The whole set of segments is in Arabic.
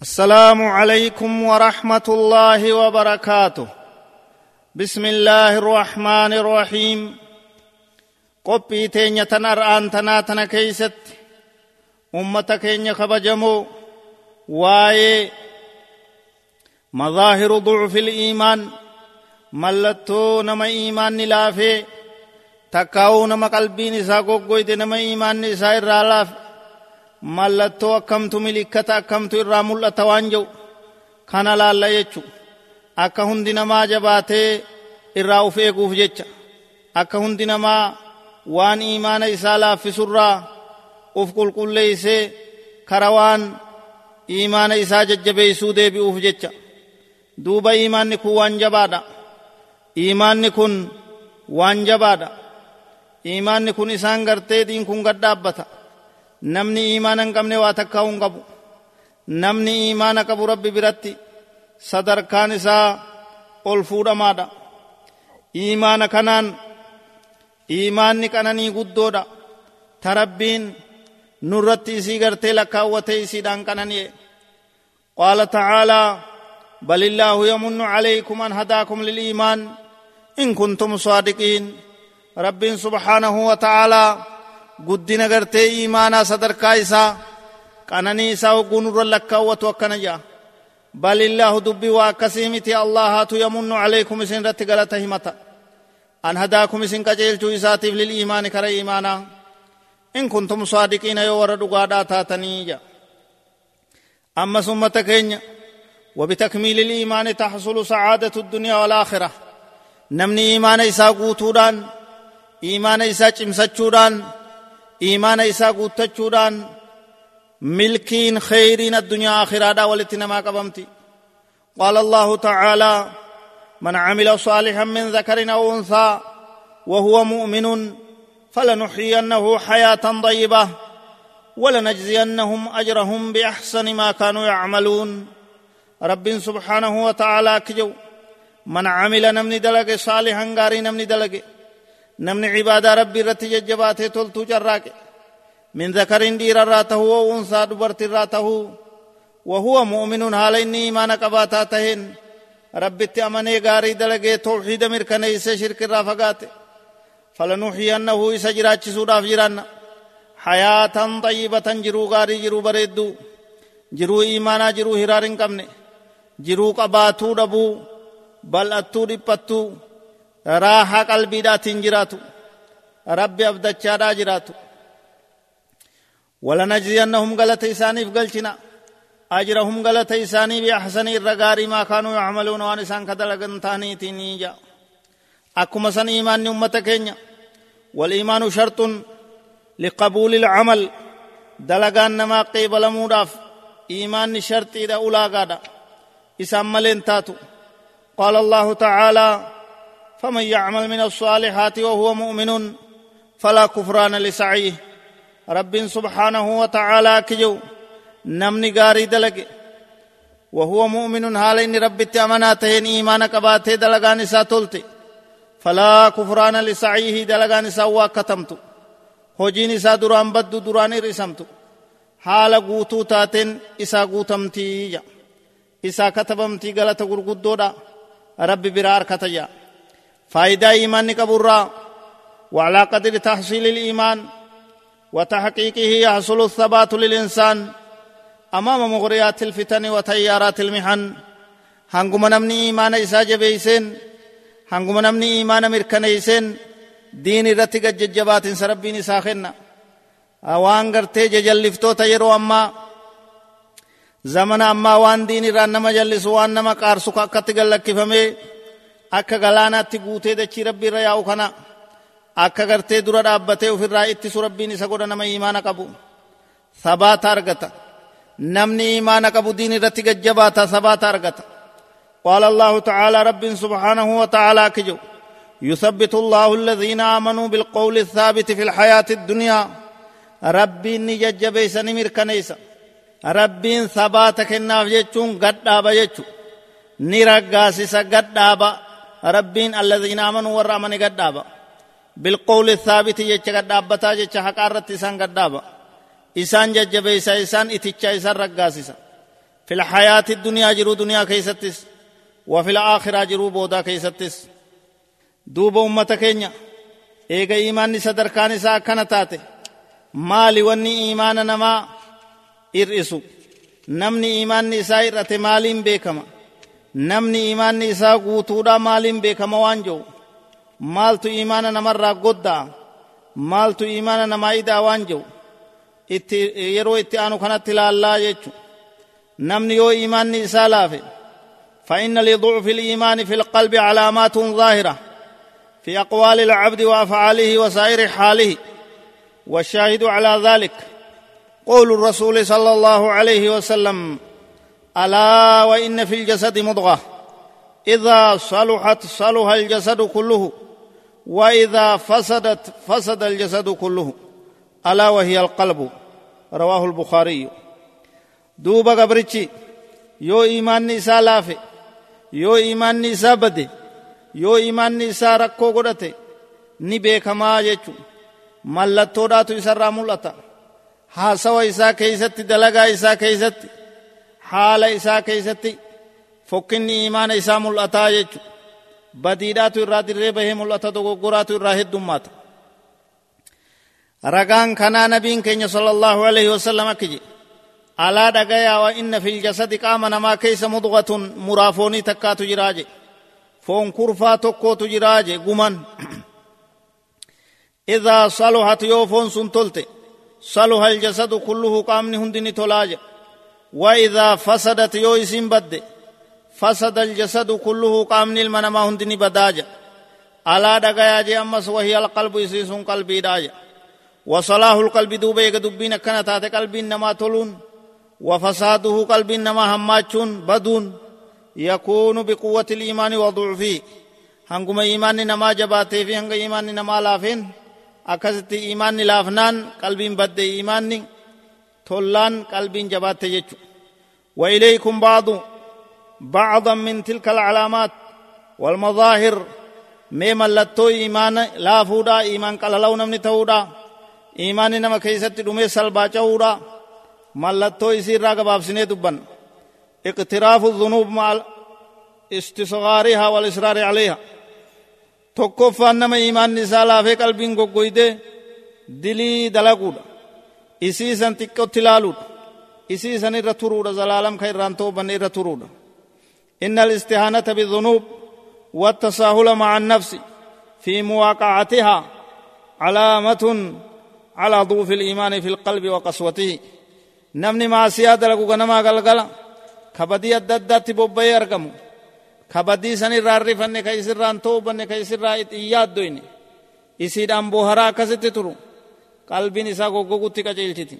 السلام عليكم ورحمه الله وبركاته بسم الله الرحمن الرحيم tan ar'aan tanaa tana keeysatti ummata keenya kabajamoo waa'ee madaahiru ducfi liimaan mallattoo nama iimaanni laafee takkaa'uu nama qalbiin isaa goggoyte nama iimaanni isaa irraa laafe mallattoo akkamtu milikkata akkamtu irraa mul'ata waan jedhu kana laalla jechu akka hundi namaa jabaatee irraa uf eeguuf jecha akka hundi namaa waan iimaana isaa laaffisurraa uf qulqulleeysee kara waan iimaana isaa jajjabeeysuu deebi'uuf jecha duuba iimaanni kun waan jabaadha iimaanni kun waan jabaadha iimaanni kun isaan gartee diin kun gad dhaabbata namni iimaana hin qabne waa takkaa hin qabu namni iimaana qabu rabbi biratti sadarkaan isaa ol fuudhamaadha iimaana kanaan iimaanni qananii guddoodha ta rabbiin nurratti isii gartee lakkaawwatee isiidhaan qanani'e qaala tacaalaa بل الله يمن عليكم أن هداكم للإيمان إن كنتم صادقين رب سبحانه وتعالى قدنا قرتي إيمانا صدر كايسا قنني إسا وقنر لك وتوكنا بل الله دبي واكسيمتي الله يمن عليكم سن رت غلطه متى أن هداكم سن كجيلچو إساتيف للإيمان كر إيمانا إن كنتم صادقين يور دغادا تاتني أما ثم تكين وبتكميل الإيمان تحصل سعادة الدنيا والآخرة نمني إيمان إسا قوتودان إيمان إسا چمسچودان إيمان إسا قوتچودان ملكين خيرين الدنيا آخرة دا ولتنما قبمتي قال الله تعالى من عمل صالحا من ذكر أو أنثى وهو مؤمن فلنحيينه حياة طيبة ولنجزينهم أجرهم بأحسن ما كانوا يعملون رب سبحانه وتعالى كجو من عمل نمني دلق صالحا غاري نمني دلق نمني عبادة ربي رتي ججباته تلتو جراك من ذكر دير راته وانثى دبرت راته وهو مؤمن حال إني إيمان قباتا تهن ربي أمني غاري دلق توحيد مركن إيسا شرك رافقات فلنحيينه إيسا جراچ سوراف جرانا حياة طيبة جرو غاري جرو بريدو جرو إيمانا جرو هرارن قمنه jiruu qabaatuu dhabuu. Bal'attuu dhiphattuu. Raahaa qalbiidhaatiin jiraatu rabbi abdachaadhaa jiraatu ولنجزينهم غلط إساني في قلتنا. أجرهم غلط إساني بأحسن الرقاري ما كانوا يعملون وان إسان كدلقن تاني تنيجا. أكما سن إيمان أمتك والإيمان شرط لقبول العمل. دلقان نما قيبل موداف. إيمان شرط إذا أولا إسام ملين تاتو. قال الله تعالى فمن يعمل من الصالحات وهو مؤمن فلا كفران لسعيه. رب سبحانه وتعالى كجو نمني غاري دلق وهو مؤمن حالين رب تأمناتين إيمان قباته دلقان ساتولت فلا كفران لسعيه دلقان سوا كتمت. هجين إسا دران بدو دران رسمت. حال قوتو تاتين إسا قوتمتي جا. isaa katabamtii galata gurguddoodha rabbi biraa harkatayya faayidaa iimaanni qaburraa وعلى قدر تحصيل الإيمان وتحقيقه يحصل الثبات للإنسان أمام مغريات الفتن وتيارات المحن هنگم نمني إيمان إسا جبيسين هنگم نمني إيمان مركنيسين دين الرتي قد ججبات سربين إسا خنا أوان قرتي ججلفتو تيرو أما zamana ammaa waan diin irraan nama jallisu waan nama qaarsu akkatti gallakkifame akka galaanaatti guutee dachii rabbii irra yaa'u kana akka gartee dura dhaabbatee ofirraa ittisu rabbiin isa godha nama iimaana qabu sabaata argata namni iimaana qabu diin irratti gajjabaata sabaata argata قال الله تعالى رب سبحانه وتعالى كجو يثبت الله الذين آمنوا بالقول الثابت في الحياة الدنيا ربي نججب سنمير كنيسا rabbiin sabaata kennaaf jechuun gadhaaba jechu ni raggaasisa gadhaaba rabbiin alladhiina amanuu warra amane gadhaaba bilqawli thaabiti jecha gadhaabbataa jecha haqaa irratti isaan gadhaaba isaan jajjabeessa isaan iticha isaan raggaasisa في الحياة الدنيا jiruu duniyaa keessattis وفي الآخرة jiruu boodaa keessattis duuba keenya eegaa iimaan sadarkaan isaa akkana taate maali wanni iimaana nama irra'isu namni iimaanni isaa irra'ate maaliin beekama namni imaanni isaa guutuudha maaliin beekama waan jiru maaltu imaana namarraa goddaa maaltu imaana namaa idaa waan jiru itti yeroo itti aanu kanatti ilaallaa jechu namni yoo imaanni isaa laafe فإن لضعف الإيمان في القلب علامات ظاهرة في أقوال العبد وأفعاله وسائر حاله والشاهد على ذلك قول الرسول صلى الله عليه وسلم الا وان في الجسد مضغه اذا صلحت صلح الجسد كله واذا فسدت فسد الجسد كله الا وهي القلب رواه البخاري دوبا قبرتشي yoo imaanni isaa laafe yoo imaanni isaa bade yoo imaanni isaa rakkoo godhate ni beekamaa jechu mallattoodhaatu isarraa mul'ata haasawa isaa keeysatti dalagaa isaa keeysatti haala isaa keeysatti fokkinni imaana isaa mul'ataa jechu badiidhaatu irraa dirree bahee mul'ata dogoggoraatu irraa heddummaata ragaan kanaa nabiin keenya sala allahu alaihi wasallam akki jedhe alaa dhagayaa wa inna fi ljasadi qaama namaa keeysa mudgatun muraafoonii takkaatu jiraa jedhe foon kurfaa tokkootu jiraa jedhe guman idaa saluhat yoo foon sun tolte saluha aljasadu kulluhu qaamni hundini tolaa jedhe وإذا فسدت يويسين بد فسد الجسد كله قام نلمنا ما هندني بداجة ألا دقايا جي أمس وهي القلب يسيس قلبي داجة وصلاح القلب دوبيك دبين كانت هذا قلب نما تلون وفساده قلب نما هماتشون بدون. يكون بقوة الإيمان وضعفه هنگم إيمان نما جباته في هنگ إيمان نما لافين. أكست إيمان لافنان قلب بد إيمان تولان قلبين جبات يجو وإليكم بعض بعضا من تلك العلامات والمظاهر إيمان لا فودا إيمان قال لو نمني تودا إيمان نما كيست دمي سلبا چودا ملتو يسير راقب أبسني دبن اقتراف الذنوب مع استصغارها والإصرار عليها tokkoffaan nama imaanni isaa laafee qalbiin goggoyde dilii isii san xiqqotti ilaaluudha isii san irra turuudha zalaalam ka irraan toobanne irra turuudha إن الاستهانة بالذنوب والتساهل مع النفس في مواقعتها علامة على ضعف الإيمان في القلب وقسوته نمني مع سيادة لكو غنما قلقلا كبدي الددات بوبي أرقم كبدي سن الرارفن كيسران توبن كيسرا إياد دويني إسيدان بوهرا كست ترو qalbiin isaa goggogutti qaceelchiti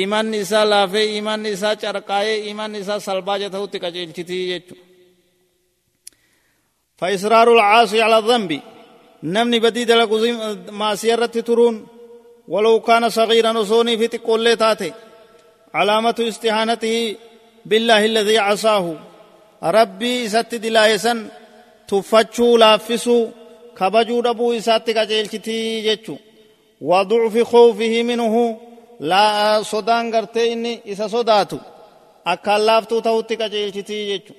imaanni isaa laafee imaanni isaa carqaayee imaanni isaa salbaaja ta'utti qaceelchiti jechu فإصرار العاصي على الذنب نمني بديد لك ما سيرت ترون ولو كان صغيرا وصوني في تقول تاتي علامة استهانته بالله الذي عصاه ربي ست دلايسا تفتشو لافسو كبجو ربو إساتك جيلتي جيتشو وضعف خوفه منه. لا صدان غرتي إني إسا صداتو. أكالافتو توتي كجيلتي جيتشو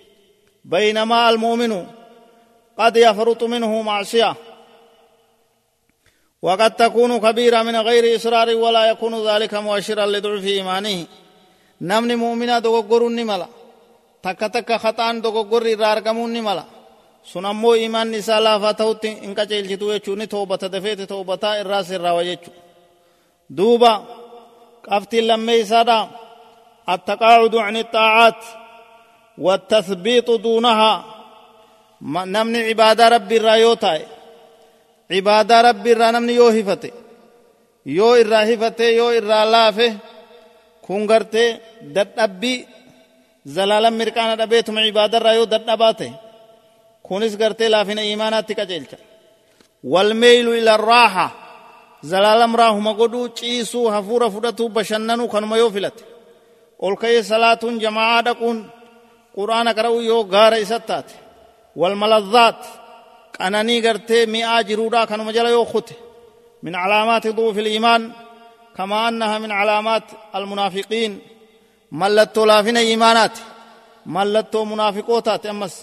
بينما المؤمن قد يفرط منه معصية. وقد تكون كبيرة من غير إصرار ولا يكون ذلك مؤشرا لضعف إيمانه. نمني مؤمنا دوغورو نملا تك تك خطان دوغوري رارقمون نملا sun ammoo imaanni isaa laafaa ta'utti hin qaceelchitu jechuun ni toobata dafeeti toobataa irraa sirraawa jechu duuba qabtiin lammee isaadha التقاعد عن الطاعات والتثبيط دونها نمني عبادة ربي الرايوتاي عبادة ربي الرا نمني يو هفته يو إرا هفته يو إرا لافه كونغرته دد زلالا مركانا دبيتم عبادة رايو دد أباته kunis gartee laafina iimaanaatti qaceelcha walmeeylu ila raaxa zalaalam raahuma godhuu ciisuu hafuura fudhatuu bashannanuu kanuma yoo filate ol ka'ee salaatuun jamaa'aa dhaquun qur'aana qara'uu yoo gaara isa taate walmaladhaat qananii gartee mi'aa jiruudhaa kanuma jala yoo kute min calaamaati duufi liimaan كما أنها من علامات المنافقين mallattoo laafina iimaanaati mallattoo munaafiqootaati ammas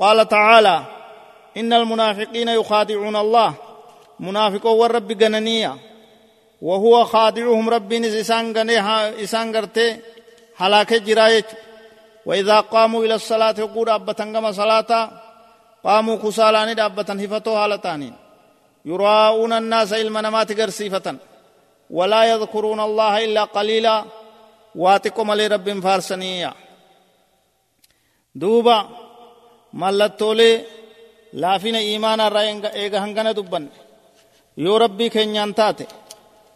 qaala tacaalaa inna almunaafiqiina yukhaadicuuna allah munaafiqoowwan rabbi gananiya وهو خادعهم ربين إسان إسان قرتي هلاك جرايج وإذا قاموا إلى الصلاة يقول أبتن كما صلاة. قاموا كسالاني أبتن هفتو هالتانين يراؤون الناس علم نمات قرسيفة ولا يذكرون الله إلا قليلا. واتكم لرب فارسنيا دوبا إيمان الرأي إيغا هنغنا دبن يو ربي كنيان تاتي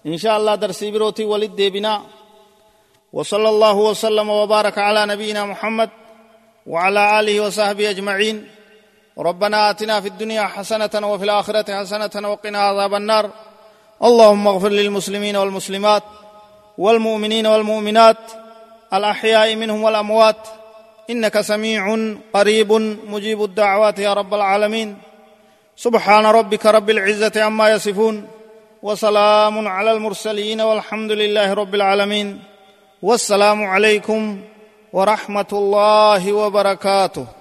إن شاء الله درسي بروتي ولد بنا وصلى الله وسلم وبارك على نبينا محمد وعلى آله وصحبه أجمعين ربنا آتنا في الدنيا حسنة وفي الآخرة حسنة وقنا عذاب النار اللهم اغفر للمسلمين والمسلمات والمؤمنين والمؤمنات الأحياء منهم والأموات إنك سميع قريب مجيب الدعوات يا رب العالمين. سبحان ربك رب العزة عما يصفون وسلام على المرسلين والحمد لله رب العالمين. والسلام عليكم ورحمة الله وبركاته.